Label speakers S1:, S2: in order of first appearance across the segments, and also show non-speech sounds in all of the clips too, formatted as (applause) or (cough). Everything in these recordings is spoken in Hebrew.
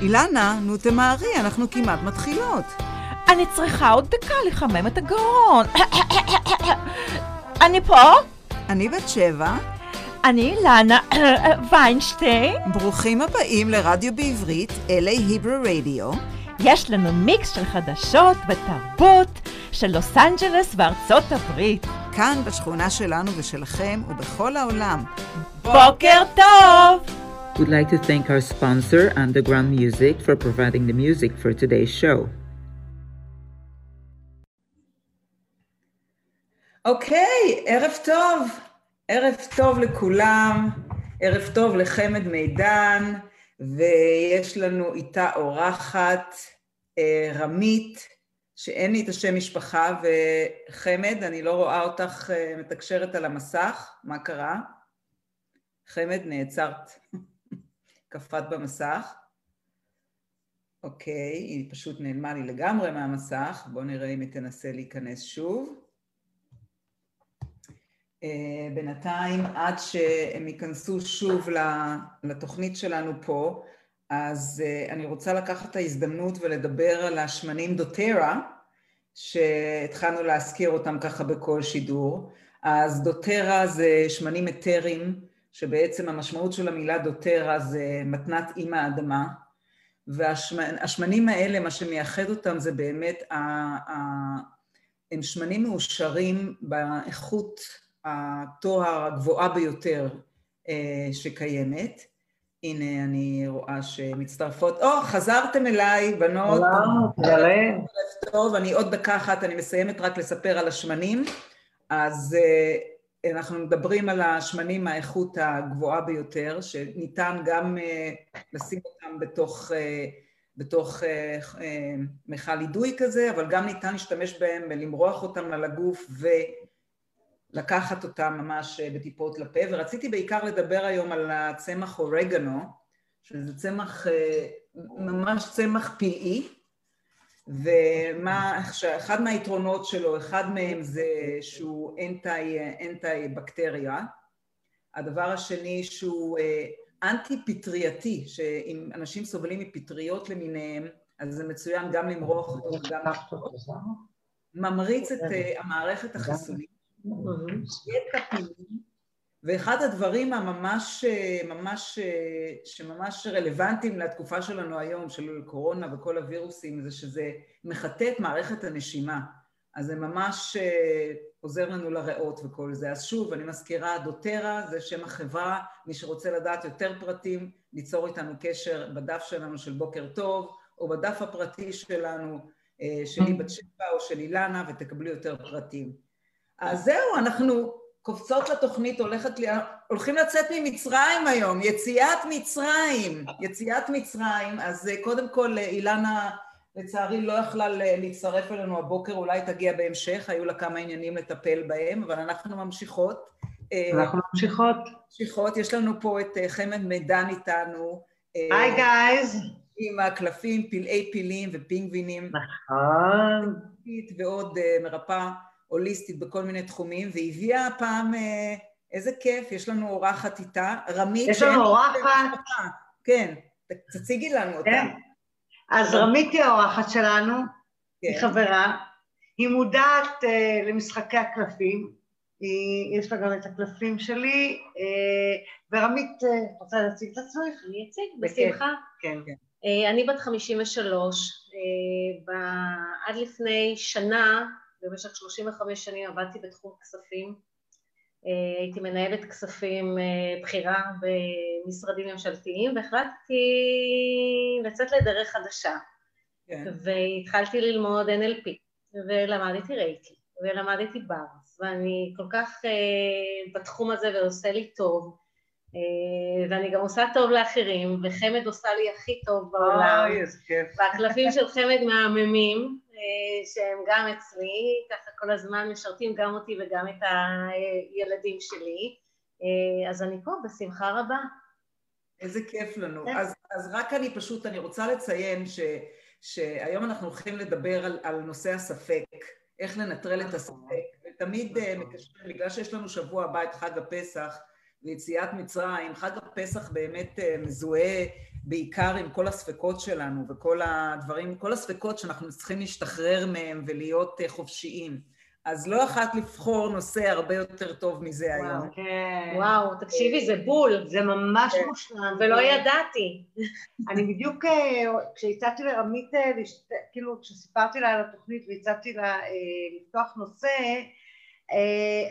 S1: אילנה, נו תמהרי, אנחנו כמעט מתחילות.
S2: אני צריכה עוד דקה לחמם את הגרון. (coughs) אני פה?
S1: אני בת שבע.
S2: אני אילנה (coughs) ויינשטיין.
S1: ברוכים הבאים לרדיו בעברית, LA היברו רדיו.
S2: יש לנו מיקס של חדשות ותרבות של לוס אנג'לס וארצות הברית.
S1: כאן בשכונה שלנו ושלכם ובכל העולם.
S2: בוקר טוב!
S3: We'd like to thank our sponsor, Underground Music, for providing the music for today's show.
S1: אוקיי, ערב טוב. ערב טוב לכולם, ערב טוב לחמד מידן, ויש לנו איתה אורחת, אה, רמית, שאין לי את השם משפחה, וחמד, אני לא רואה אותך אה, מתקשרת על המסך, מה קרה? חמד, נעצרת. קפאת במסך. אוקיי, היא פשוט נעלמה לי לגמרי מהמסך, בואו נראה אם היא תנסה להיכנס שוב. אה, בינתיים, עד שהם ייכנסו שוב לתוכנית שלנו פה, אז אה, אני רוצה לקחת את ההזדמנות ולדבר על השמנים דוטרה, שהתחלנו להזכיר אותם ככה בכל שידור. אז דוטרה זה שמנים אתרים, שבעצם המשמעות של המילה דוטרה זה מתנת אימא האדמה, והשמנים האלה, מה שמייחד אותם זה באמת, הם שמנים מאושרים באיכות התואר הגבוהה ביותר אה, שקיימת. הנה, אני רואה שמצטרפות. או, oh, חזרתם אליי, בנות.
S4: שלום,
S1: טוב, אני עוד דקה אחת, אני מסיימת רק לספר על השמנים. אז uh, אנחנו מדברים על השמנים מהאיכות הגבוהה ביותר, שניתן גם uh, לשים אותם בתוך, uh, בתוך uh, מכל אידוי כזה, אבל גם ניתן להשתמש בהם ולמרוח אותם על הגוף ו... לקחת אותם ממש אה, בטיפות לפה, ורציתי בעיקר לדבר היום על הצמח אורגנו, שזה צמח, אה, ממש צמח פלאי, ומה, אחד מהיתרונות שלו, אחד מהם זה שהוא אנטי, אנטי בקטריה, הדבר השני שהוא אה, אנטי פטרייתי, שאם אנשים סובלים מפטריות למיניהם, אז זה מצוין גם למרוח אותו וגם ממריץ את המערכת החיסונית ואחד הדברים הממש, ממש, שממש רלוונטיים לתקופה שלנו היום, של קורונה וכל הווירוסים, זה שזה מחטא את מערכת הנשימה. אז זה ממש אה, עוזר לנו לריאות וכל זה. אז שוב, אני מזכירה, דוטרה זה שם החברה, מי שרוצה לדעת יותר פרטים, ליצור איתנו קשר בדף שלנו של בוקר טוב, או בדף הפרטי שלנו, אה, שלי בת שבע או של אילנה, ותקבלו יותר פרטים. אז זהו, אנחנו קופצות לתוכנית, הולכת, הולכים לצאת ממצרים היום, יציאת מצרים, יציאת מצרים, אז אה, קודם כל אה, אילנה לצערי לא יכלה להצטרף אלינו הבוקר, אולי תגיע בהמשך, היו לה כמה עניינים לטפל בהם, אבל אנחנו ממשיכות.
S4: אה, אנחנו ממשיכות.
S1: ממשיכות, יש לנו פה את חמד מידן איתנו.
S4: היי גייז.
S1: עם הקלפים, פלאי פילים ופינגווינים.
S4: נכון.
S1: ועוד מרפאה. הוליסטית בכל מיני תחומים, והיא הביאה הפעם, אה, איזה כיף, יש לנו אורחת איתה, רמית.
S4: יש לנו אורחת.
S1: כן, תציגי לנו אותה. כן.
S4: אז רמית היא האורחת שלנו, כן. היא חברה, היא מודעת uh, למשחקי הקלפים, היא, יש לה גם את הקלפים שלי, uh, ורמית, uh, רוצה להציג את עצמך?
S5: אני אציג, בשמחה.
S4: כן. כן.
S5: אני בת 53, uh, עד לפני שנה במשך 35 שנים עבדתי בתחום כספים, אה, הייתי מנהלת כספים אה, בכירה במשרדים ממשלתיים והחלטתי לצאת לדרך חדשה כן. והתחלתי ללמוד NLP ולמדתי רייטי ולמדתי ברס ואני כל כך uh, בתחום הזה ועושה לי טוב ואני גם עושה טוב לאחרים וחמד עושה לי הכי טוב בעולם והקלפים של (laughs) חמד מהממים אה, שהם גם אצלי, ככה כל הזמן משרתים גם אותי וגם את הילדים שלי, אה, אז אני פה בשמחה רבה.
S1: איזה כיף לנו. כן. אז, אז רק אני פשוט, אני רוצה לציין ש, שהיום אנחנו הולכים לדבר על, על נושא הספק, איך לנטרל את נכון. הספק, ותמיד אה, נכון. מקשרים, בגלל שיש לנו שבוע הבא את חג הפסח ויציאת מצרים, חג הפסח באמת מזוהה בעיקר עם כל הספקות שלנו וכל הדברים, כל הספקות שאנחנו צריכים להשתחרר מהם ולהיות אה, חופשיים. אז לא אחת לבחור נושא הרבה יותר טוב מזה וואו, היום.
S5: כן. וואו, תקשיבי, זה בול.
S4: זה ממש כן. מושלם.
S5: ולא כן. ידעתי. (laughs)
S4: אני בדיוק, אה, כשהצעתי לרמית, אה, כאילו, כשסיפרתי לה על התוכנית והצעתי לה לפתוח נושא,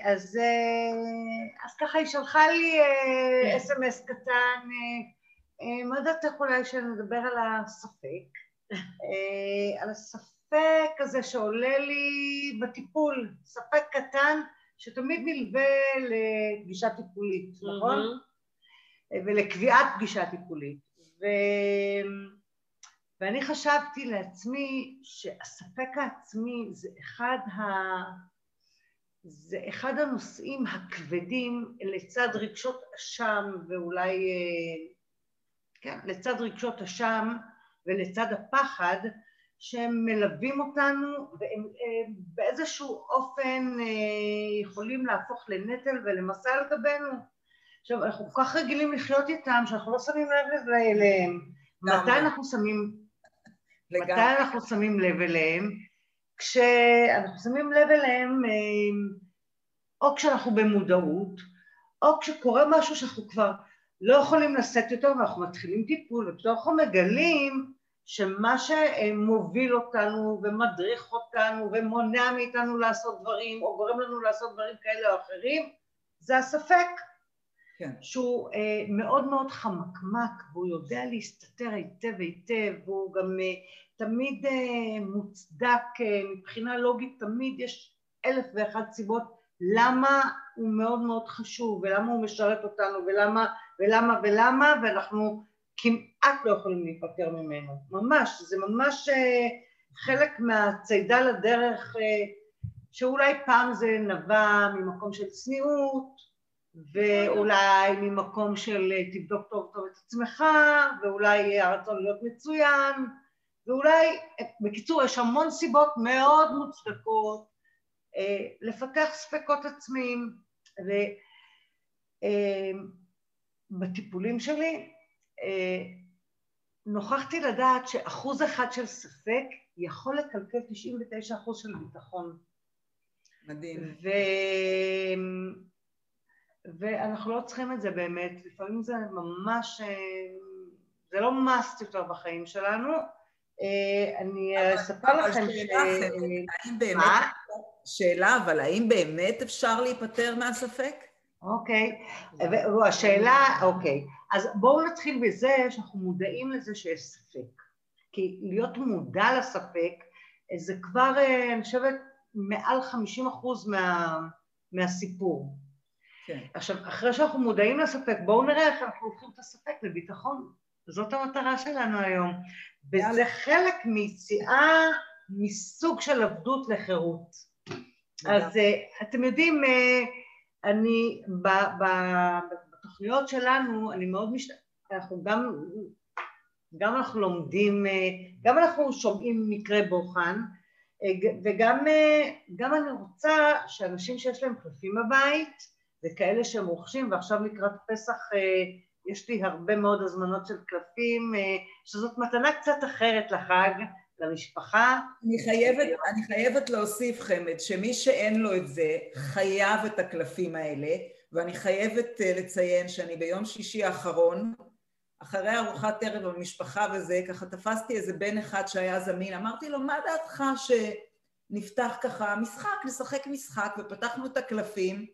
S4: אז, אז ככה היא שלחה לי אס.אם.אס קטן, מה דעתך אולי שנדבר על הספק? על הספק הזה שעולה לי בטיפול, ספק קטן שתמיד נלווה לפגישה טיפולית, נכון? ולקביעת פגישה טיפולית. ו... ואני חשבתי לעצמי שהספק העצמי זה אחד, ה... זה אחד הנושאים הכבדים לצד רגשות אשם ואולי כן, לצד רגשות אשם ולצד הפחד שהם מלווים אותנו והם באיזשהו אופן אה, יכולים להפוך לנטל ולמסע על גבינו. עכשיו, אנחנו כל כך רגילים לחיות איתם שאנחנו לא שמים לב אליהם. מתי אנחנו שמים, מתי אנחנו שמים לב אליהם? כשאנחנו שמים לב אליהם אה, או כשאנחנו במודעות, או כשקורה משהו שאנחנו כבר לא יכולים לשאת יותר ואנחנו מתחילים טיפול אנחנו מגלים שמה שמוביל אותנו ומדריך אותנו ומונע מאיתנו לעשות דברים או גורם לנו לעשות דברים כאלה או אחרים זה הספק כן. שהוא אה, מאוד מאוד חמקמק והוא יודע להסתתר היטב היטב והוא גם אה, תמיד אה, מוצדק אה, מבחינה לוגית תמיד יש אלף ואחת סיבות למה הוא מאוד מאוד חשוב ולמה הוא משרת אותנו ולמה ולמה ולמה ואנחנו כמעט לא יכולים להיפטר ממנו, ממש, זה ממש אה, חלק מהצידה לדרך אה, שאולי פעם זה נבע ממקום של צניעות ואולי ממקום של אה, תבדוק טוב טוב את עצמך ואולי הרצון להיות מצוין ואולי, בקיצור יש המון סיבות מאוד מוצדקות לפתח ספקות עצמיים ובטיפולים שלי אה, נוכחתי לדעת שאחוז אחד של ספק יכול לקלקל 99 אחוז של ביטחון.
S1: מדהים.
S4: ו... ואנחנו לא צריכים את זה באמת, לפעמים זה ממש, אה, זה לא מאסט יותר בחיים שלנו. אה, אני אספר לכם ש...
S1: האם באמת, שאלה, אבל האם באמת אפשר להיפטר מהספק?
S4: אוקיי, השאלה, אוקיי, אז בואו נתחיל בזה שאנחנו מודעים לזה שיש ספק, כי להיות מודע לספק זה כבר, אה, אני חושבת, מעל 50 אחוז מה, מהסיפור. כן. עכשיו, אחרי שאנחנו מודעים לספק, בואו נראה איך אנחנו הופכים את הספק לביטחון. זאת המטרה שלנו היום. וזה חלק מיציאה מסוג של עבדות לחירות. אז אה, אתם יודעים, אה, אני, ב, ב, בתוכניות שלנו, אני מאוד משת... אנחנו גם, גם אנחנו לומדים, גם אנחנו שומעים מקרה בוחן, וגם גם אני רוצה שאנשים שיש להם קלפים בבית, וכאלה שהם רוכשים, ועכשיו לקראת פסח יש לי הרבה מאוד הזמנות של קלפים, שזאת מתנה קצת אחרת לחג, למשפחה.
S1: אני חייבת, אני חייבת להוסיף, חמד, שמי שאין לו את זה, חייב את הקלפים האלה, ואני חייבת אה, לציין שאני ביום שישי האחרון, אחרי ארוחת ערב במשפחה וזה, ככה תפסתי איזה בן אחד שהיה זמין, אמרתי לו, מה דעתך שנפתח ככה משחק, נשחק משחק, ופתחנו את הקלפים,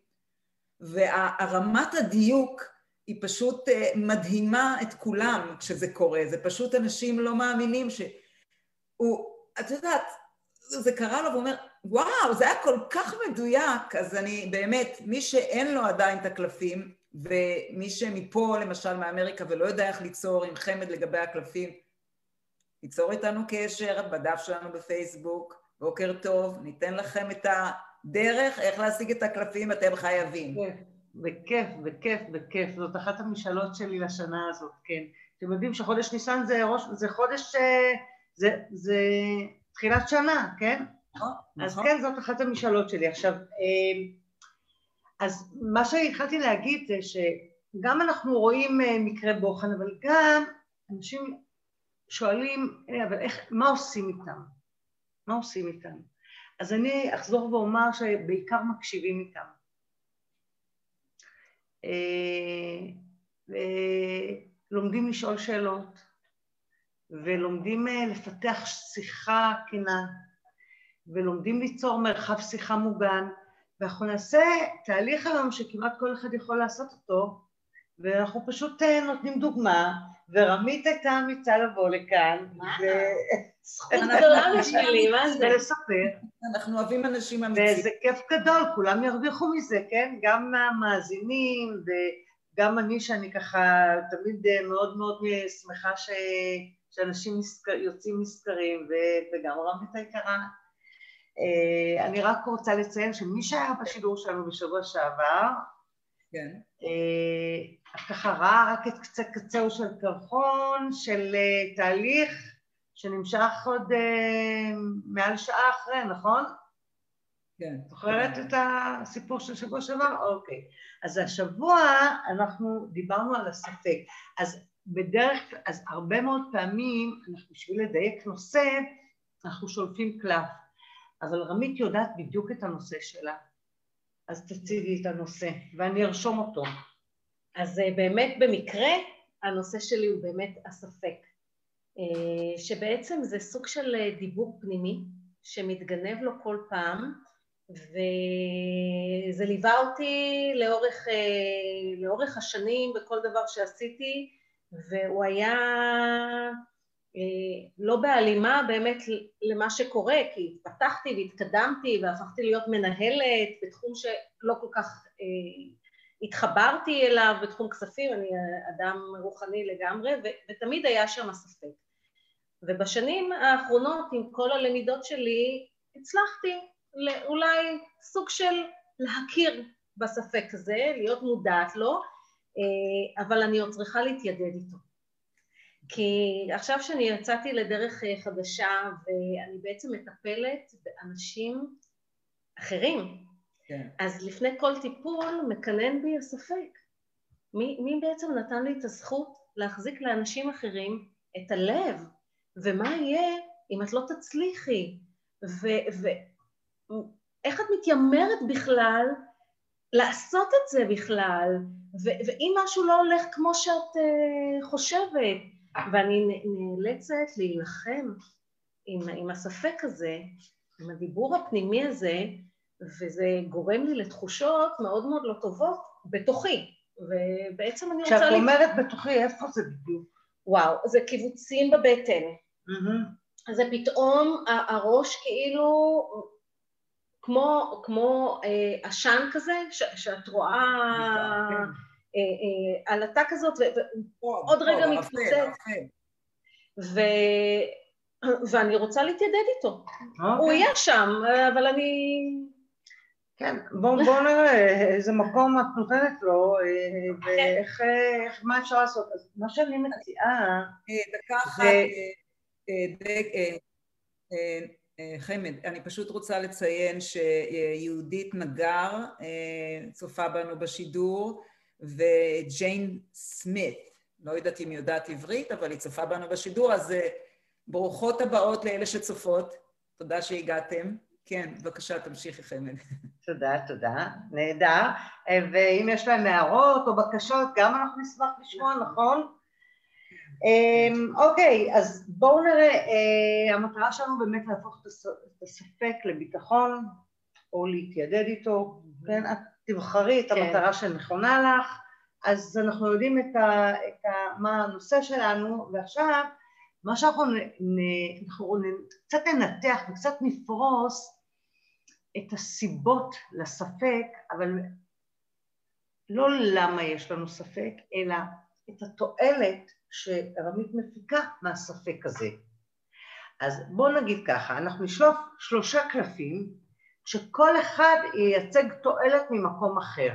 S1: והרמת הדיוק היא פשוט אה, מדהימה את כולם כשזה קורה, זה פשוט אנשים לא מאמינים ש... הוא, את יודעת, זה קרה לו והוא אומר, וואו, זה היה כל כך מדויק, אז אני באמת, מי שאין לו עדיין את הקלפים, ומי שמפה למשל מאמריקה ולא יודע איך ליצור עם חמד לגבי הקלפים, ליצור איתנו קשר בדף שלנו בפייסבוק, בוקר טוב, ניתן לכם את הדרך איך להשיג את הקלפים, אתם חייבים.
S4: כן, בכיף, בכיף, בכיף. זאת אחת המשאלות שלי לשנה הזאת, כן. אתם יודעים שחודש ניסן זה, ראש, זה חודש... אה, זה, זה תחילת שנה, כן? נכון. אז נכון. כן, זאת אחת המשאלות שלי. עכשיו, אה, אז מה שהתחלתי להגיד זה שגם אנחנו רואים אה, מקרה בוחן, אבל גם אנשים שואלים, אבל איך, מה עושים איתם? מה עושים איתם? אז אני אחזור ואומר שבעיקר מקשיבים איתם. אה, לומדים לשאול שאלות, ולומדים אה, לפתח שיחה כנה, ולומדים ליצור מרחב שיחה מוגן, ואנחנו נעשה תהליך היום שכמעט כל אחד יכול לעשות אותו, ואנחנו פשוט אה, נותנים דוגמה, ורמית הייתה אמיצה לבוא לכאן.
S5: מה? זכות גדולה בשבילי, מה זה?
S4: ולספר.
S1: אנחנו אוהבים אנשים אמיצים.
S4: וזה כיף גדול, כולם ירוויחו מזה, כן? גם מהמאזינים, וגם אני שאני ככה תמיד אה, מאוד מאוד שמחה ש... שאנשים נזכר, יוצאים נזכרים, ו... וגם רמית היקרה. אה, אני רק רוצה לציין שמי שהיה בשידור שלנו בשבוע שעבר,
S1: כן.
S4: אה, ככה ראה רק את קצה קצהו של קרחון של תהליך שנמשך עוד uh, מעל שעה אחרי, נכון?
S1: כן.
S4: זוכרת את הסיפור של שבוע שעבר? אוקיי. אז השבוע אנחנו דיברנו על הספק. אז בדרך כלל, אז הרבה מאוד פעמים, אנחנו בשביל לדייק נושא, אנחנו שולפים קלף. אבל רמית יודעת בדיוק את הנושא שלה. אז תציגי את הנושא, ואני ארשום אותו.
S5: אז אה, באמת במקרה, הנושא שלי הוא באמת הספק. אה, שבעצם זה סוג של אה, דיבור פנימי שמתגנב לו כל פעם וזה ליווה אותי לאורך, לאורך השנים בכל דבר שעשיתי והוא היה לא בהלימה באמת למה שקורה כי התפתחתי והתקדמתי והפכתי להיות מנהלת בתחום שלא כל כך התחברתי אליו בתחום כספים, אני אדם רוחני לגמרי ותמיד היה שם ספק ובשנים האחרונות עם כל הלמידות שלי הצלחתי אולי סוג של להכיר בספק הזה, להיות מודעת לו, אה, אבל אני עוד צריכה להתיידד איתו. כי עכשיו שאני יצאתי לדרך אה, חדשה ואני בעצם מטפלת באנשים אחרים, כן. אז לפני כל טיפול מקנן בי הספק. מי, מי בעצם נתן לי את הזכות להחזיק לאנשים אחרים את הלב, ומה יהיה אם את לא תצליחי, ואיך את מתיימרת בכלל לעשות את זה בכלל, ו- ואם משהו לא הולך כמו שאת uh, חושבת, ואני נאלצת להילחם עם, עם הספק הזה, עם הדיבור הפנימי הזה, וזה גורם לי לתחושות מאוד מאוד לא טובות בתוכי, ובעצם אני רוצה...
S4: כשאת אומרת בתוכי, איפה זה בדיוק?
S5: וואו, זה קיבוצים בבטן. Mm-hmm. זה פתאום הראש כאילו כמו, כמו אה, עשן כזה, ש, שאת רואה כן. אה, אה, עלטה כזאת, ועוד רגע מתפוצץ. ו... ואני רוצה להתיידד איתו. Okay. הוא אוקיי. יהיה שם, אבל אני...
S4: כן, בואו בוא נראה איזה מקום את נותנת לו, אה, ואיך, מה אפשר לעשות. אז מה שאני מציעה...
S1: אה, דקה אחת, אה, חמד, אני פשוט רוצה לציין שיהודית נגר צופה בנו בשידור, וג'יין סמית, לא יודעת אם היא יודעת עברית, אבל היא צופה בנו בשידור, אז ברוכות הבאות לאלה שצופות, תודה שהגעתם. כן, בבקשה, תמשיכי חמד.
S4: תודה, תודה, נהדר. ואם יש להם הערות או בקשות, גם אנחנו נשמח לשמוע, נכון? אמ, אוקיי, אז בואו נראה, אה, המטרה שלנו באמת להפוך את הספק לביטחון, או להתיידד איתו, כן? את תבחרי את כן. המטרה שנכונה לך, אז אנחנו יודעים את ה, את ה, מה הנושא שלנו, ועכשיו מה שאנחנו נ, נ, אנחנו נ, קצת ננתח וקצת נפרוס את הסיבות לספק, אבל לא למה יש לנו ספק, אלא את התועלת שרמית מפיקה מהספק הזה. אז בואו נגיד ככה, אנחנו נשלוף שלושה קלפים, שכל אחד ייצג תועלת ממקום אחר.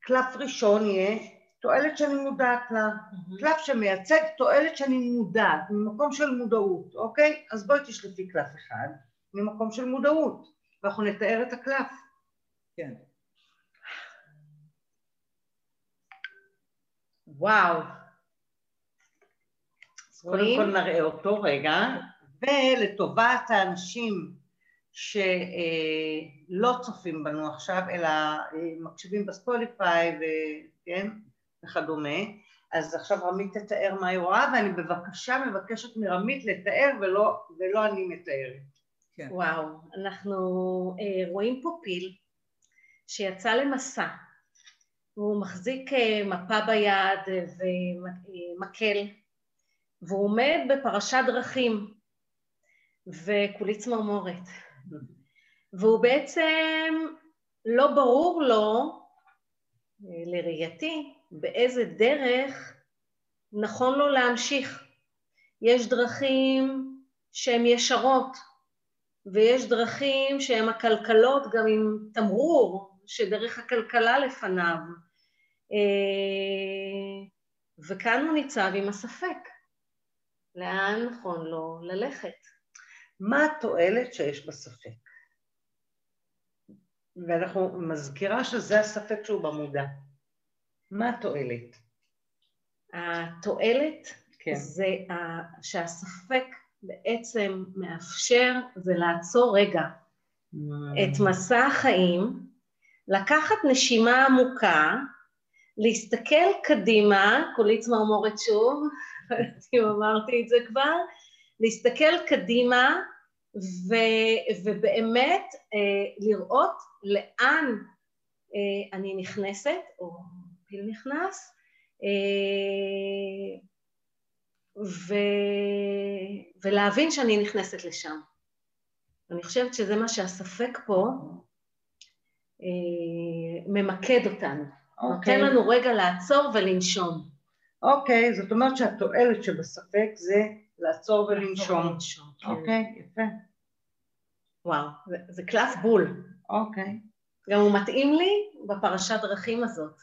S4: קלף ראשון יהיה תועלת שאני מודעת לה, mm-hmm. קלף שמייצג תועלת שאני מודעת, ממקום של מודעות, אוקיי? אז בואי תשלפי קלף אחד ממקום של מודעות, ואנחנו נתאר את הקלף.
S1: כן.
S5: וואו,
S4: קודם כל נראה אותו רגע, ולטובת האנשים שלא צופים בנו עכשיו, אלא מקשיבים בספוטיפיי וכן, וכדומה, אז עכשיו רמית תתאר מה היא רואה, ואני בבקשה מבקשת מרמית לתאר ולא, ולא אני מתארת.
S5: כן. וואו, אנחנו אה, רואים פה פיל שיצא למסע, הוא מחזיק אה, מפה ביד ומקל, והוא עומד בפרשת דרכים, וכולי צמרמורת. והוא בעצם, לא ברור לו, אה, לראייתי, באיזה דרך נכון לו להמשיך. יש דרכים שהן ישרות, ויש דרכים שהן עקלקלות גם עם תמרור שדרך הכלכלה לפניו. אה, וכאן הוא ניצב עם הספק, לאן נכון לו ללכת.
S4: מה התועלת שיש בספק? ואנחנו מזכירה שזה הספק שהוא במודע. מה התועלת?
S5: התועלת כן. זה שהספק בעצם מאפשר זה לעצור רגע mm. את מסע החיים, לקחת נשימה עמוקה, להסתכל קדימה, כולי צמרמורת שוב, (laughs) אם אמרתי את זה כבר, להסתכל קדימה ו, ובאמת אה, לראות לאן אה, אני נכנסת, או פיל נכנס, אה, ו... ולהבין שאני נכנסת לשם. אני חושבת שזה מה שהספק פה אה, ממקד אותנו. אוקיי. נותן לנו רגע לעצור ולנשום.
S4: אוקיי, זאת אומרת שהתועלת שבספק זה לעצור ולנשום. כן. אוקיי, יפה.
S5: וואו, זה, זה קלף בול.
S4: אוקיי.
S5: גם הוא מתאים לי בפרשת דרכים הזאת.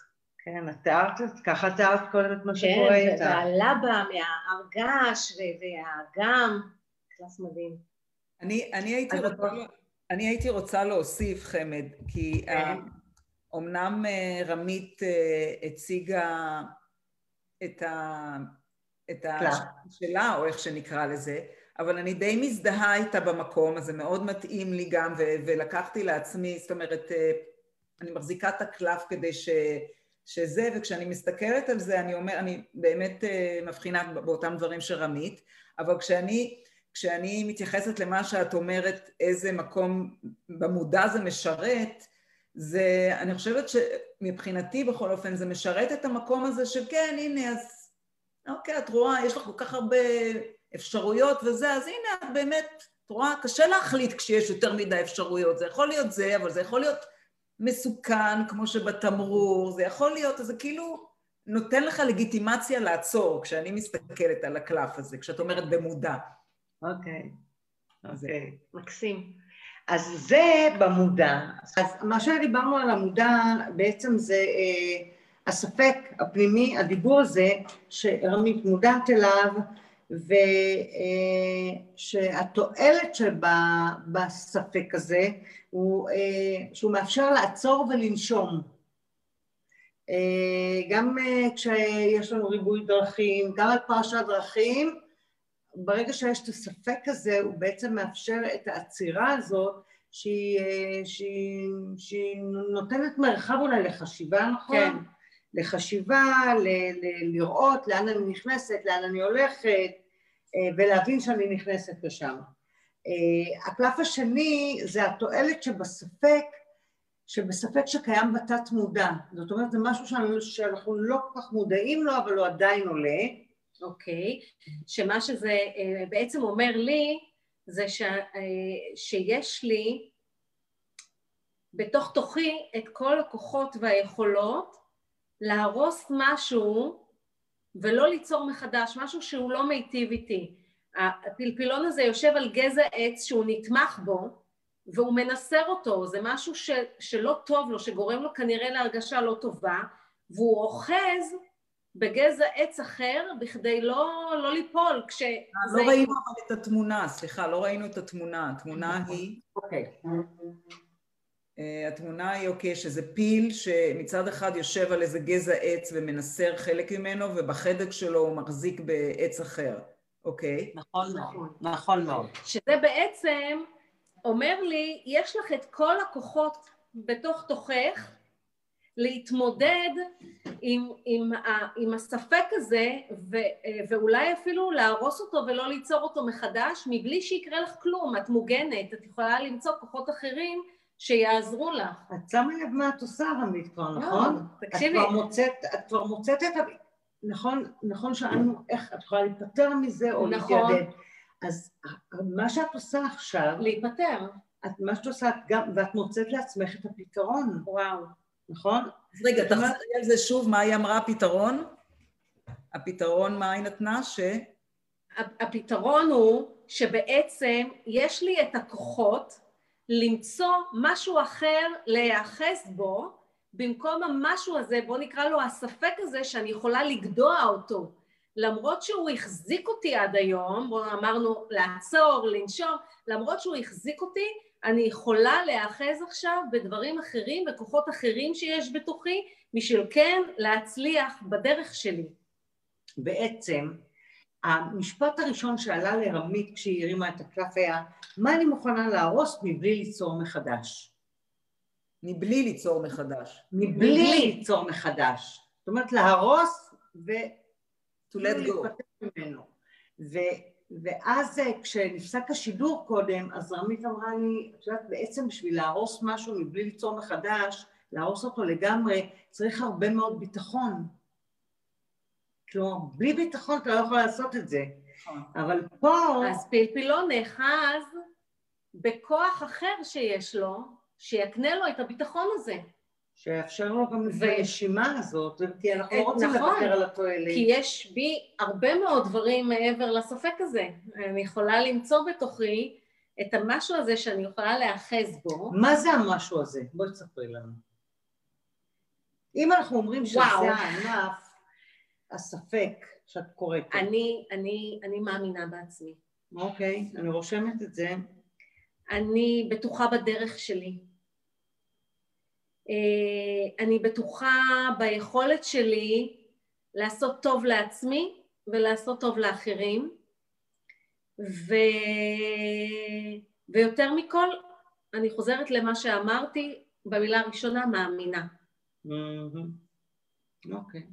S4: כן, את תיארת, ככה תיארת קודם את מה כן, שקורה איתה.
S5: כן, והלבה מהרגש והאגם, קלאס מדהים.
S1: אני, אני, הייתי רוצה, אני הייתי רוצה להוסיף, חמד, כי כן. אומנם אה, רמית אה, הציגה את ה... את השאלה, או איך שנקרא לזה, אבל אני די מזדהה איתה במקום, אז זה מאוד מתאים לי גם, ולקחתי לעצמי, זאת אומרת, אה, אני מחזיקה את הקלף כדי ש... שזה, וכשאני מסתכלת על זה, אני אומר, אני באמת uh, מבחינה באותם דברים שרמית, אבל כשאני, כשאני מתייחסת למה שאת אומרת, איזה מקום במודע זה משרת, זה, אני חושבת שמבחינתי בכל אופן זה משרת את המקום הזה של כן, הנה, אז אוקיי, את רואה, יש לך כל כך הרבה אפשרויות וזה, אז הנה, את באמת, את רואה, קשה להחליט כשיש יותר מדי אפשרויות, זה יכול להיות זה, אבל זה יכול להיות מסוכן, כמו שבתמרור, זה יכול להיות, אז זה כאילו נותן לך לגיטימציה לעצור כשאני מסתכלת על הקלף הזה, כשאת אומרת במודע.
S4: אוקיי,
S5: אוקיי. מקסים.
S4: אז זה במודע. אז מה שדיברנו על המודע בעצם זה אה, הספק הפנימי, הדיבור הזה שרמית מודעת אליו, ושהתועלת שבספק הזה הוא אה, שהוא מאפשר לעצור ולנשום. אה, גם אה, כשיש לנו ריבוי דרכים, גם על פרשת דרכים, ברגע שיש את הספק הזה, הוא בעצם מאפשר את העצירה הזאת שהיא, שהיא, שהיא נותנת מרחב אולי לחשיבה, נכון? כן. לחשיבה, ל, ל, לראות לאן אני נכנסת, לאן אני הולכת, ולהבין שאני נכנסת לשם. אה, הקלף השני זה התועלת שבספק, שבספק שקיים בתת מודע. זאת אומרת, זה משהו שאנחנו, שאנחנו לא כל כך מודעים לו, אבל הוא עדיין עולה.
S5: אוקיי, okay. שמה שזה אה, בעצם אומר לי, זה ש, אה, שיש לי בתוך תוכי את כל הכוחות והיכולות להרוס משהו ולא ליצור מחדש, משהו שהוא לא מיטיב איתי. הפלפילון הזה יושב על גזע עץ שהוא נתמך בו והוא מנסר אותו, זה משהו ש, שלא טוב לו, שגורם לו כנראה להרגשה לא טובה והוא אוחז בגזע עץ אחר בכדי לא, לא ליפול כש...
S1: לא ראינו אבל את התמונה, סליחה, לא ראינו את התמונה, התמונה נכון. היא...
S4: אוקיי.
S1: אה, התמונה היא אוקיי, שזה פיל שמצד אחד יושב על איזה גזע עץ ומנסר חלק ממנו ובחדק שלו הוא מחזיק בעץ אחר. אוקיי.
S6: נכון מאוד, נכון מאוד.
S5: שזה בעצם אומר לי, יש לך את כל הכוחות בתוך תוכך להתמודד עם, עם, ה, עם הספק הזה ו, ואולי אפילו להרוס אותו ולא ליצור אותו מחדש מבלי שיקרה לך כלום, את מוגנת, את יכולה למצוא כוחות אחרים שיעזרו לך.
S4: את שמה לב מה את עושה, רמית, כבר, לא, נכון? תקשיבי. את כבר מוצאת, את כבר מוצאת את ה... נכון, נכון שאלנו איך את יכולה להיפטר מזה או נכון. להתיידד. אז מה שאת עושה עכשיו...
S5: להיפטר.
S4: את, מה שאת עושה, את גם, ואת מוצאת לעצמך את הפתרון.
S5: וואו.
S4: נכון?
S1: אז רגע, תחזרי על זה שוב, מה היא אמרה הפתרון? הפתרון, מה היא נתנה? ש...
S5: הפתרון הוא שבעצם יש לי את הכוחות למצוא משהו אחר להיאחז בו במקום המשהו הזה, בוא נקרא לו הספק הזה שאני יכולה לגדוע אותו. למרות שהוא החזיק אותי עד היום, בוא אמרנו לעצור, לנשום, למרות שהוא החזיק אותי, אני יכולה להיאחז עכשיו בדברים אחרים, בכוחות אחרים שיש בתוכי, בשביל כן להצליח בדרך שלי.
S4: בעצם, המשפט הראשון שעלה לרמית כשהיא הרימה את הקלף היה, מה אני מוכנה להרוס מבלי ליצור מחדש?
S1: מבלי ליצור מחדש.
S4: מבלי ליצור מחדש. זאת אומרת, להרוס ו...
S1: to let go.
S4: ממנו. ו... ואז אה, כשנפסק השידור קודם, אז רמית אמרה לי, את יודעת, בעצם בשביל להרוס משהו מבלי ליצור מחדש, להרוס אותו לגמרי, צריך הרבה מאוד ביטחון. כלומר, בלי ביטחון אתה לא יכול לעשות את זה. נכון. אבל פה...
S5: אז פלפל לא נאחז בכוח אחר שיש לו, שיקנה לו את הביטחון הזה.
S4: שיאפשר לו גם את הנשימה הזאת, כי אנחנו לא רוצים נכון, לוותר על התועלת.
S5: כי יש בי הרבה מאוד דברים מעבר לספק הזה. אני יכולה למצוא בתוכי את המשהו הזה שאני יכולה להאחז בו.
S4: מה זה המשהו הזה? בואי תספרי לנו. אם אנחנו אומרים שזה הענף, הספק שאת קוראת.
S5: אני, אני, אני מאמינה בעצמי.
S4: אוקיי, אני רושמת את זה.
S5: אני בטוחה בדרך שלי. אה, אני בטוחה ביכולת שלי לעשות טוב לעצמי ולעשות טוב לאחרים ו... ויותר מכל אני חוזרת למה שאמרתי במילה הראשונה מאמינה.
S4: אוקיי.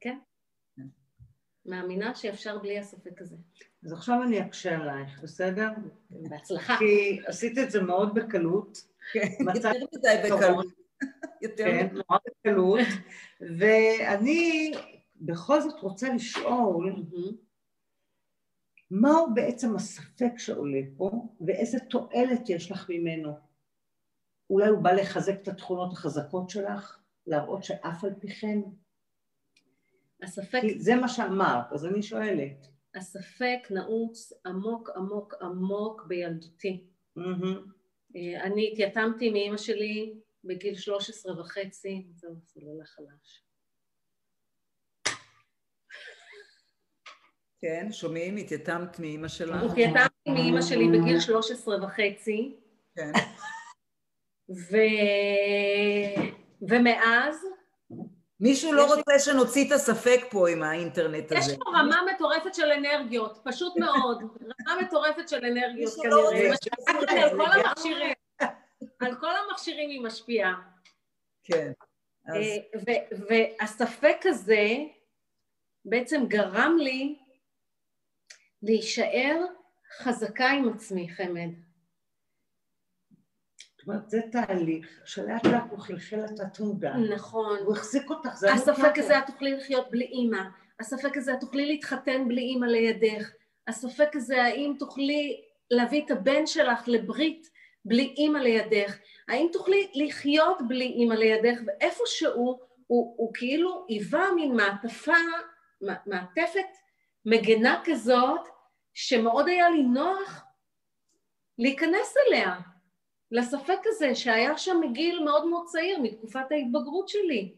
S5: כן. מאמינה שאפשר בלי הספק הזה.
S4: אז עכשיו אני אקשה עלייך, בסדר?
S5: בהצלחה.
S4: כי עשית את זה מאוד בקלות.
S1: כן, (laughs) יותר מדי בקלות.
S4: יותר כן, נורא בקלות, ואני בכל זאת רוצה לשאול מהו בעצם הספק שעולה פה ואיזה תועלת יש לך ממנו? אולי הוא בא לחזק את התכונות החזקות שלך? להראות שאף על פי כן?
S5: הספק...
S4: זה מה שאמרת, אז אני שואלת.
S5: הספק נעוץ עמוק עמוק עמוק בילדותי. Mm-hmm. אני התייתמתי מאימא שלי בגיל 13 וחצי, זהו, זה לא חלש.
S1: כן, שומעים? התייתמת מאימא שלך?
S5: התייתמתי מאימא שלי בגיל 13 וחצי.
S1: כן.
S5: ו... ומאז...
S1: מישהו לא רוצה שנוציא את הספק פה עם האינטרנט הזה.
S5: יש פה רמה מטורפת של אנרגיות, פשוט מאוד. רמה מטורפת של אנרגיות לא כנראה. על כל המכשירים. על כל המכשירים היא משפיעה.
S1: כן.
S5: אז... והספק הזה בעצם גרם לי להישאר חזקה עם עצמי, חמד.
S4: אומרת, זה תהליך שלאט לאט הוא חלחל לתת מודע.
S5: נכון.
S4: הוא החזיק אותך, זה
S5: הספק הזה, את תוכלי לחיות בלי אימא. הספק הזה, את תוכלי להתחתן בלי אימא לידך. הספק הזה, האם תוכלי להביא את הבן שלך לברית בלי אימא לידך? האם תוכלי לחיות בלי אימא לידך? ואיפשהו הוא, הוא כאילו היווה מין מעטפה, מעטפת מגנה כזאת, שמאוד היה לי נוח להיכנס אליה, לספק הזה שהיה שם מגיל מאוד מאוד צעיר, מתקופת ההתבגרות שלי.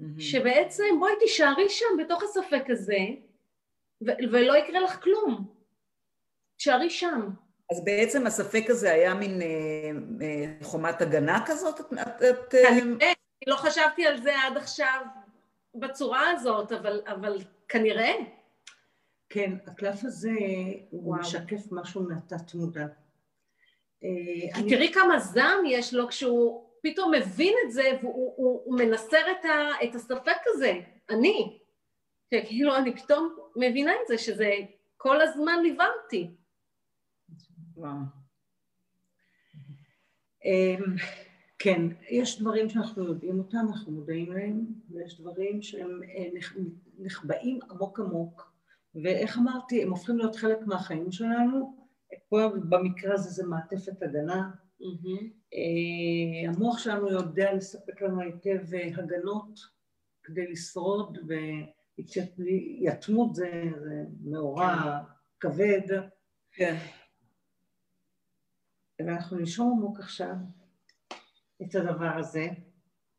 S5: Mm-hmm. שבעצם בואי תישארי שם בתוך הספק הזה, ו- ולא יקרה לך כלום. תישארי שם.
S1: אז בעצם הספק הזה היה מין אה, אה, חומת הגנה כזאת? את,
S5: את, אה, כנראה, לא חשבתי על זה עד עכשיו בצורה הזאת, אבל, אבל כנראה.
S4: כן, הקלף הזה הוא וואו. משקף משהו מהתת מודע.
S5: אה, כי תראי כמה זעם יש לו כשהוא פתאום מבין את זה והוא הוא, הוא מנסר את, ה, את הספק הזה, אני. כאילו אני פתאום מבינה את זה, שזה כל הזמן ליווה אותי.
S4: אמ, כן, יש דברים שאנחנו יודעים אותם, אנחנו מודעים להם, ויש דברים שהם אה, נחבאים עמוק עמוק, ואיך אמרתי, הם הופכים להיות חלק מהחיים שלנו, פה במקרה הזה זה מעטפת הגנה. Mm-hmm. המוח שלנו יודע לספק לנו היטב אה, הגנות כדי לשרוד, ויתמות זה, זה מאורע כן. כבד. כן. ואנחנו נשום עמוק עכשיו את הדבר הזה,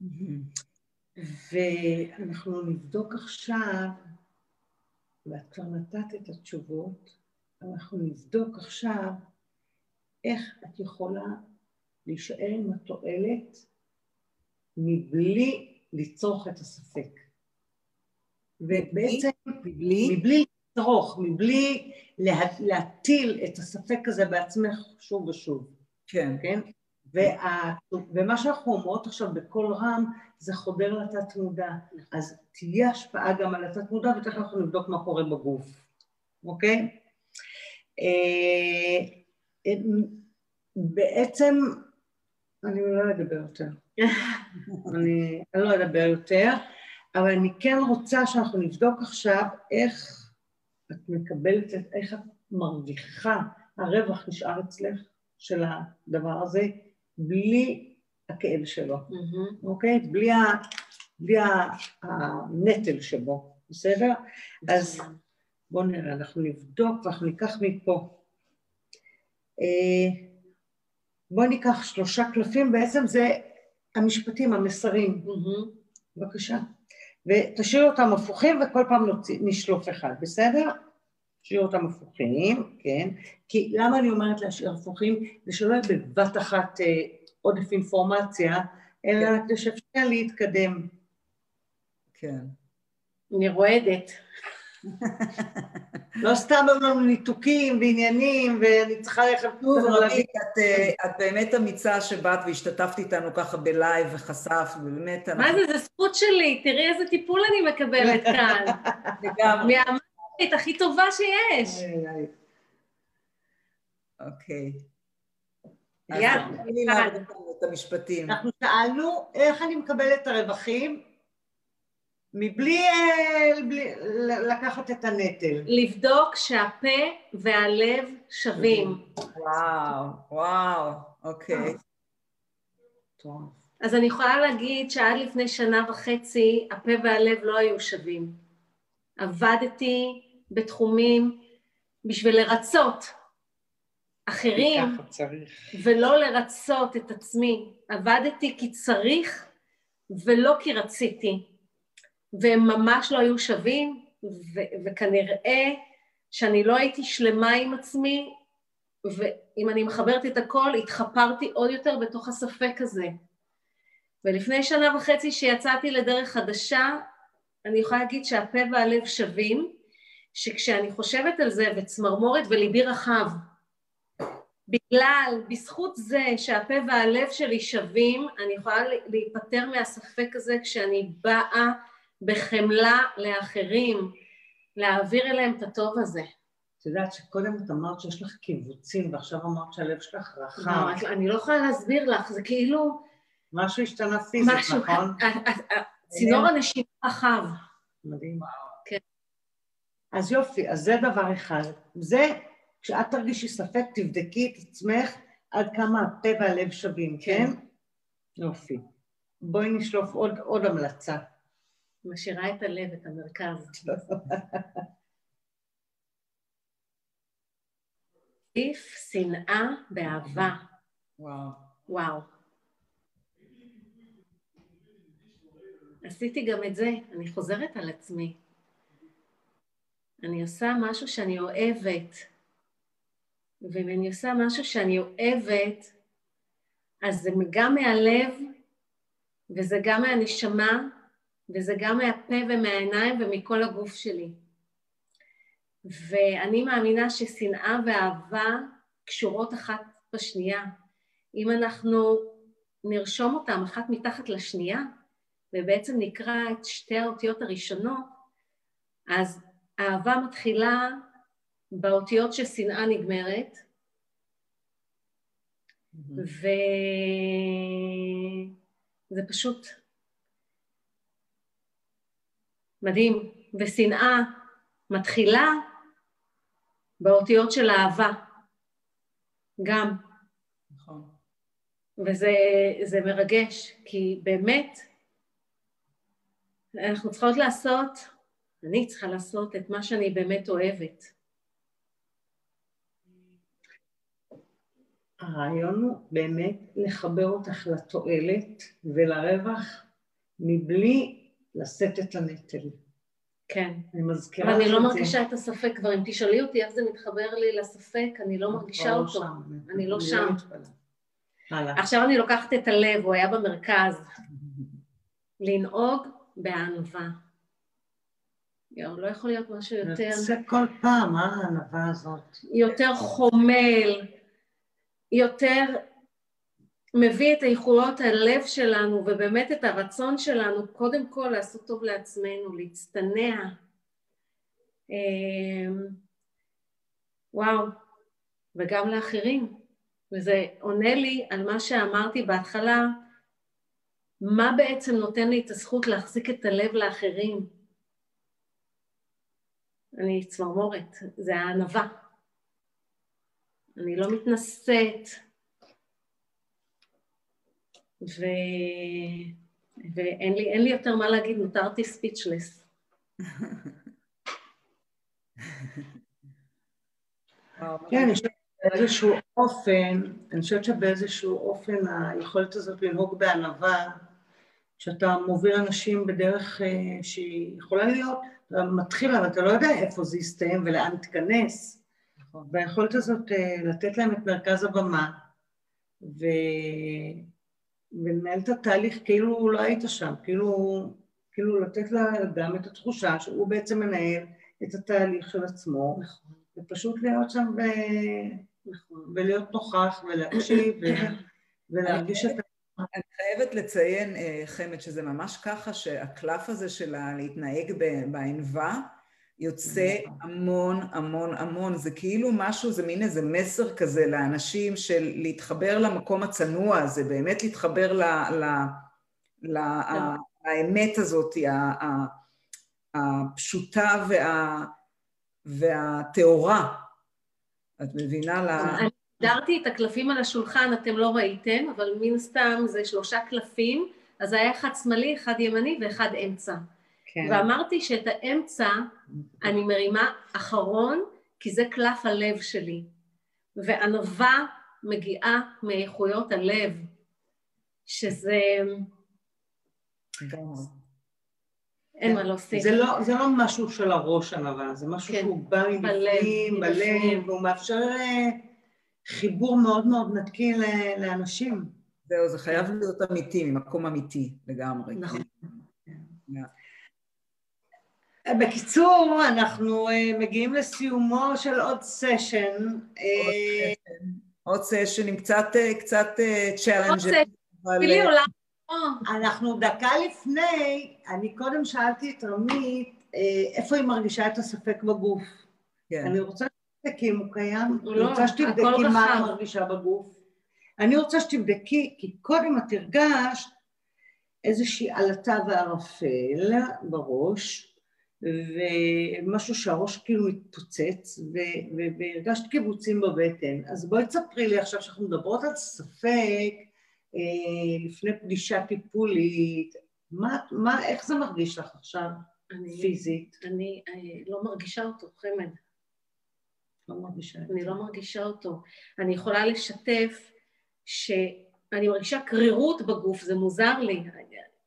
S4: mm-hmm. ואנחנו נבדוק עכשיו, ואת כבר נתת את התשובות, אנחנו נבדוק עכשיו איך את יכולה להישאר עם התועלת מבלי לצרוך את הספק. ובעצם, מבלי, מבלי לצרוך, מבלי לה, להטיל את הספק הזה בעצמך שוב ושוב. כן. כן? וה, ומה שאנחנו אומרות עכשיו בקול רם זה חודר לתת מודע, אז תהיה השפעה גם על התת מודע ותכף אנחנו נבדוק מה קורה בגוף, אוקיי? אה, בעצם, אני לא אדבר יותר, אני, (laughs) אני לא אדבר יותר, אבל אני כן רוצה שאנחנו נבדוק עכשיו איך את מקבלת, איך את מרוויחה, הרווח נשאר אצלך של הדבר הזה, בלי הכאב שלו, mm-hmm. אוקיי? בלי, ה, בלי הנטל שבו, בסדר? אז בואו נראה, אנחנו נבדוק ואנחנו ניקח מפה. אה, בואו ניקח שלושה קלפים, בעצם זה המשפטים, המסרים. בבקשה. ותשאירו אותם הפוכים וכל פעם נוציא, נשלוף אחד, בסדר? תשאירו אותם הפוכים, כן? כי למה אני אומרת להשאיר הפוכים? זה שלא יהיה בבת אחת אה, עודף אינפורמציה, אלא כן. כדי שאפשר להתקדם.
S5: כן. אני רועדת.
S4: לא סתם היו לנו ניתוקים ועניינים, ואני צריכה ללכת...
S1: את, אה, את באמת אמיצה שבאת והשתתפת איתנו ככה בלייב וחשפת, ובאמת...
S5: מה. זה, זה זכות שלי, תראי איזה טיפול אני מקבלת כאן. לגמרי. מהמערכת הכי טובה שיש.
S1: אוקיי.
S5: יאללה,
S1: את המשפטים.
S4: אנחנו שאלנו איך אני מקבלת את הרווחים מבלי אה, בלי, לקחת את הנטל.
S5: לבדוק שהפה והלב שווים.
S1: וואו, וואו, אוקיי.
S5: אז אני יכולה להגיד שעד לפני שנה וחצי הפה והלב לא היו שווים. עבדתי בתחומים בשביל לרצות אחרים ולא לרצות את עצמי. עבדתי כי צריך ולא כי רציתי. והם ממש לא היו שווים, ו- וכנראה שאני לא הייתי שלמה עם עצמי, ואם אני מחברת את הכל, התחפרתי עוד יותר בתוך הספק הזה. ולפני שנה וחצי שיצאתי לדרך חדשה, אני יכולה להגיד שהפה והלב שווים, שכשאני חושבת על זה וצמרמורת וליבי רחב, בגלל, בזכות זה שהפה והלב שלי שווים, אני יכולה להיפטר מהספק הזה כשאני באה בחמלה לאחרים, להעביר אליהם את הטוב הזה.
S4: את יודעת שקודם את אמרת שיש לך קיבוצים, ועכשיו אמרת שהלב שלך רחב.
S5: לא, אני לא יכולה להסביר לך, זה כאילו...
S4: משהו השתנה פיזית, משהו, נכון?
S5: צינור הנשימה רחב.
S4: מדהים. כן. אז יופי, אז זה דבר אחד. זה, כשאת תרגישי ספק, תבדקי את עצמך עד כמה הפה והלב שווים, כן? כן? יופי. בואי נשלוף עוד, עוד המלצה.
S5: משאירה את הלב, את המרכז. עדיף שנאה באהבה.
S1: וואו.
S5: וואו. עשיתי גם את זה, אני חוזרת על עצמי. אני עושה משהו שאני אוהבת, ואם אני עושה משהו שאני אוהבת, אז זה גם מהלב, וזה גם מהנשמה, וזה גם מהפה ומהעיניים ומכל הגוף שלי. ואני מאמינה ששנאה ואהבה קשורות אחת בשנייה. אם אנחנו נרשום אותם אחת מתחת לשנייה, ובעצם נקרא את שתי האותיות הראשונות, אז אהבה מתחילה באותיות ששנאה נגמרת, וזה פשוט מדהים. ושנאה מתחילה באותיות של אהבה, גם. נכון. וזה מרגש, כי באמת אנחנו צריכות לעשות, אני צריכה לעשות את מה שאני באמת אוהבת.
S4: הרעיון הוא באמת לחבר אותך לתועלת ולרווח מבלי לשאת את הנטל.
S5: כן.
S4: אני מזכירה
S5: אבל אני לא מרגישה את הספק כבר, אם תשאלי אותי איך זה מתחבר לי לספק, אני לא מרגישה לא אותו. אני לא שם. עכשיו אני לוקחת את הלב, הוא היה במרכז. (laughs) לנהוג בענווה. יואו, לא יכול להיות משהו יותר...
S4: זה כל פעם, מה הענווה הזאת?
S5: יותר חומל, יותר מביא את איכויות הלב שלנו ובאמת את הרצון שלנו קודם כל לעשות טוב לעצמנו, להצטנע. אמ, וואו, וגם לאחרים. וזה עונה לי על מה שאמרתי בהתחלה, מה בעצם נותן לי את הזכות להחזיק את הלב לאחרים? אני צמרמורת, זה הענווה. אני לא מתנשאת, ו... ואין לי, לי יותר מה להגיד, נותרתי ספיצ'לס. (laughs)
S4: כן, אני חושבת שבאיזשהו אופן, אני חושבת שבאיזשהו אופן היכולת הזאת לנהוג בענווה, שאתה מוביל אנשים בדרך אה, שהיא יכולה להיות, אתה מתחיל, אבל אתה לא יודע איפה זה יסתיים ולאן תיכנס. נכון. והיכולת הזאת אה, לתת להם את מרכז הבמה, ו... ולנהל את התהליך כאילו לא היית שם, כאילו, כאילו לתת לאדם את התחושה שהוא בעצם מנהל את התהליך של עצמו, נכון. ופשוט להיות שם ו... נכון. ולהיות נוכח ולהקשיב ולהרגיש את ה...
S1: אני חייבת לציין, אה, חמד, שזה ממש ככה שהקלף הזה של להתנהג בענווה יוצא המון המון המון, זה כאילו משהו, זה מין איזה מסר כזה לאנשים של להתחבר למקום הצנוע הזה, באמת להתחבר ל, ל, ל, לאמת הזאת, הפשוטה וה, והטהורה. את מבינה? לה...
S5: אני הגדרתי את הקלפים על השולחן, אתם לא ראיתם, אבל מן סתם זה שלושה קלפים, אז היה אחד שמאלי, אחד ימני ואחד אמצע. כן. ואמרתי שאת האמצע אני מרימה אחרון, כי זה קלף הלב שלי. וענווה מגיעה מאיכויות הלב, שזה... אין מה להוסיף.
S4: זה לא, זה לא משהו של הראש ענווה, זה משהו כן. שהוא בא מבפנים, בלב, והוא מאפשר אה, חיבור מאוד מאוד נקי לאנשים.
S1: זהו, זה חייב להיות אמיתי, ממקום אמיתי לגמרי. נכון.
S4: בקיצור, אנחנו אה, מגיעים לסיומו של עוד סשן.
S1: אה, עוד סשן עם קצת, אה, קצת challenge. עוד סשן.
S4: אנחנו דקה לפני, אני קודם שאלתי את רמית איפה היא מרגישה את הספק בגוף. כן. אני רוצה שתבדקי אם הוא קיים, אני לא, רוצה שתבדקי מה היא מרגישה בגוף. אני רוצה שתבדקי, כי קודם את הרגשת איזושהי עלטה וערפל בראש, ומשהו שהראש כאילו מתפוצץ, והרגשת קיבוצים בבטן. אז בואי תספרי לי עכשיו שאנחנו מדברות על ספק אה, לפני פגישה טיפולית, מה, מה, איך זה מרגיש לך עכשיו, אני, פיזית?
S5: אני אני לא מרגישה אותו, חמד.
S4: לא מרגישה
S5: אותו. אני לא מרגישה אותו. אני יכולה לשתף שאני מרגישה קרירות בגוף, זה מוזר לי.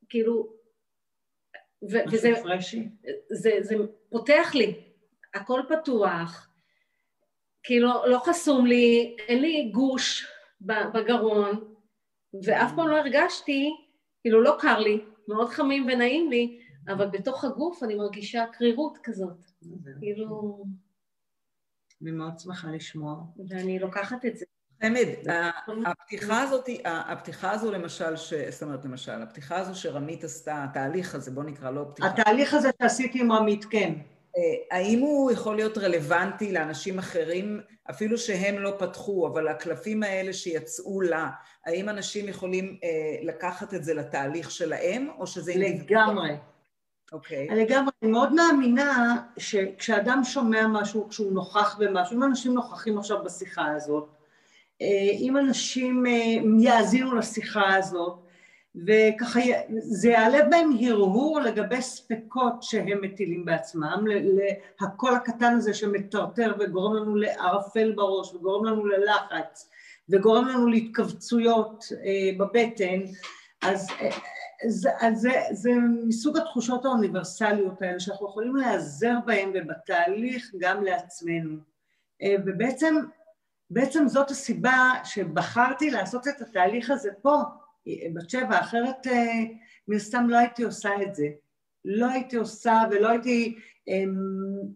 S5: כאילו,
S4: ו- וזה פרשי.
S5: זה, זה פותח לי, הכל פתוח, כאילו לא חסום לי, אין לי גוש בגרון, ואף פעם לא הרגשתי, כאילו לא קר לי, מאוד חמים ונעים לי, אבל בתוך הגוף אני מרגישה קרירות כזאת, כאילו...
S4: אני מאוד שמחה לשמוע.
S5: ואני לוקחת את זה.
S1: חמד, הפתיחה הזאת, הפתיחה הזו למשל, ש... זאת אומרת למשל, הפתיחה הזו שרמית עשתה, התהליך הזה, בוא נקרא לו פתיחה.
S4: התהליך הזה שעשיתי עם רמית, כן.
S1: אה, האם הוא יכול להיות רלוונטי לאנשים אחרים, אפילו שהם לא פתחו, אבל הקלפים האלה שיצאו לה, האם אנשים יכולים אה, לקחת את זה לתהליך שלהם, או שזה...
S4: לגמרי.
S1: אוקיי.
S4: Okay. לגמרי, אני מאוד מאמינה שכשאדם שומע משהו, כשהוא נוכח במשהו, אם אנשים נוכחים עכשיו בשיחה הזאת, אם אנשים יאזינו לשיחה הזאת, וככה זה יעלה בהם הרהור לגבי ספקות שהם מטילים בעצמם, לקול הקטן הזה שמטרטר וגורם לנו לערפל בראש וגורם לנו ללחץ וגורם לנו להתכווצויות אה, בבטן, אז אה, זה, זה, זה מסוג התחושות האוניברסליות האלה שאנחנו יכולים להיעזר בהן ובתהליך גם לעצמנו. אה, ובעצם בעצם זאת הסיבה שבחרתי לעשות את התהליך הזה פה, בת שבע, אחרת אה, מן הסתם לא הייתי עושה את זה. לא הייתי עושה ולא הייתי אמ,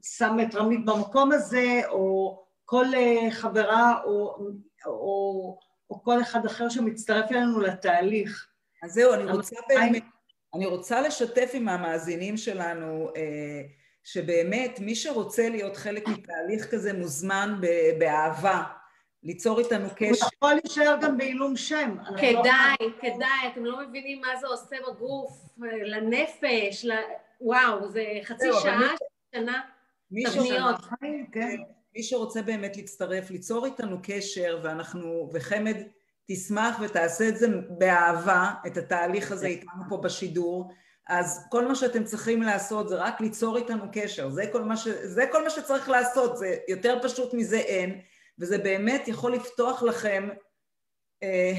S4: שמה את רמית במקום הזה, או כל אה, חברה או, או, או כל אחד אחר שמצטרף אלינו לתהליך.
S1: אז זהו, אני רוצה באמת, אני רוצה לשתף עם המאזינים שלנו אה, שבאמת מי שרוצה להיות חלק מתהליך כזה מוזמן באהבה. ליצור איתנו קשר. הוא
S4: יכול להישאר גם בעילום שם.
S5: כדאי, לא... כדאי, אתם לא מבינים מה זה עושה בגוף, לנפש, ל... וואו, זה חצי שעה, שנה, תבניות.
S1: כן. מי שרוצה באמת להצטרף, ליצור איתנו קשר, ואנחנו, וחמד תשמח ותעשה את זה באהבה, את התהליך הזה איתנו פה בשידור, אז כל מה שאתם צריכים לעשות זה רק ליצור איתנו קשר, זה כל מה, ש... זה כל מה שצריך לעשות, זה יותר פשוט מזה אין. וזה באמת יכול לפתוח לכם אה,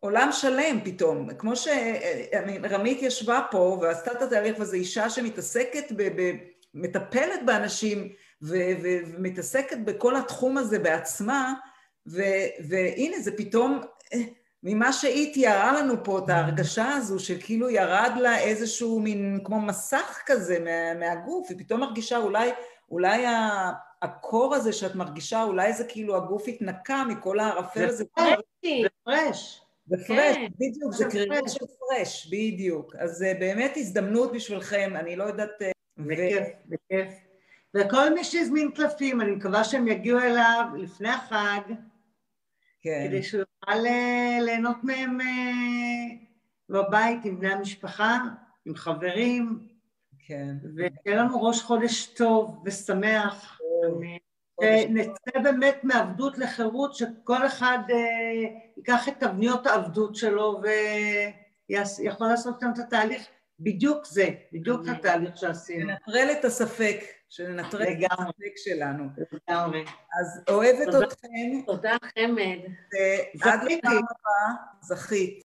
S1: עולם שלם פתאום. כמו שרמית ישבה פה ועשתה את התהליך, וזו אישה שמתעסקת, ב, ב, מטפלת באנשים ו, ו, ומתעסקת בכל התחום הזה בעצמה, ו, והנה זה פתאום, ממה שהיא תיארה לנו פה, את ההרגשה הזו שכאילו ירד לה איזשהו מין כמו מסך כזה מה, מהגוף, היא פתאום מרגישה אולי, אולי הקור הזה שאת מרגישה, אולי זה כאילו הגוף התנקה מכל הערפל הזה.
S4: זה פרש.
S1: זה פרש, כן. בדיוק, זה קרירה של פרש, בדיוק. אז זה באמת הזדמנות בשבילכם, אני לא יודעת... אה,
S4: בכיף, בכיף. וכל מי שהזמין קלפים, אני מקווה שהם יגיעו אליו לפני החג, כן. כדי שהוא יוכל אה, ליהנות מהם אה, בבית עם בני המשפחה, עם חברים.
S1: כן.
S4: ושיהיה לנו ראש חודש טוב ושמח. נצא באמת מעבדות לחירות, שכל אחד אה, ייקח את תבניות העבדות שלו ויכול לעשות כאן את התהליך. בדיוק זה, בדיוק התהליך שעשינו.
S1: ננטרל את הספק, שננטרל את הספק שלנו.
S4: לגמרי.
S1: אז אוהבת אתכם.
S5: תודה חמד.
S1: ועד לפעם הבאה, זכית.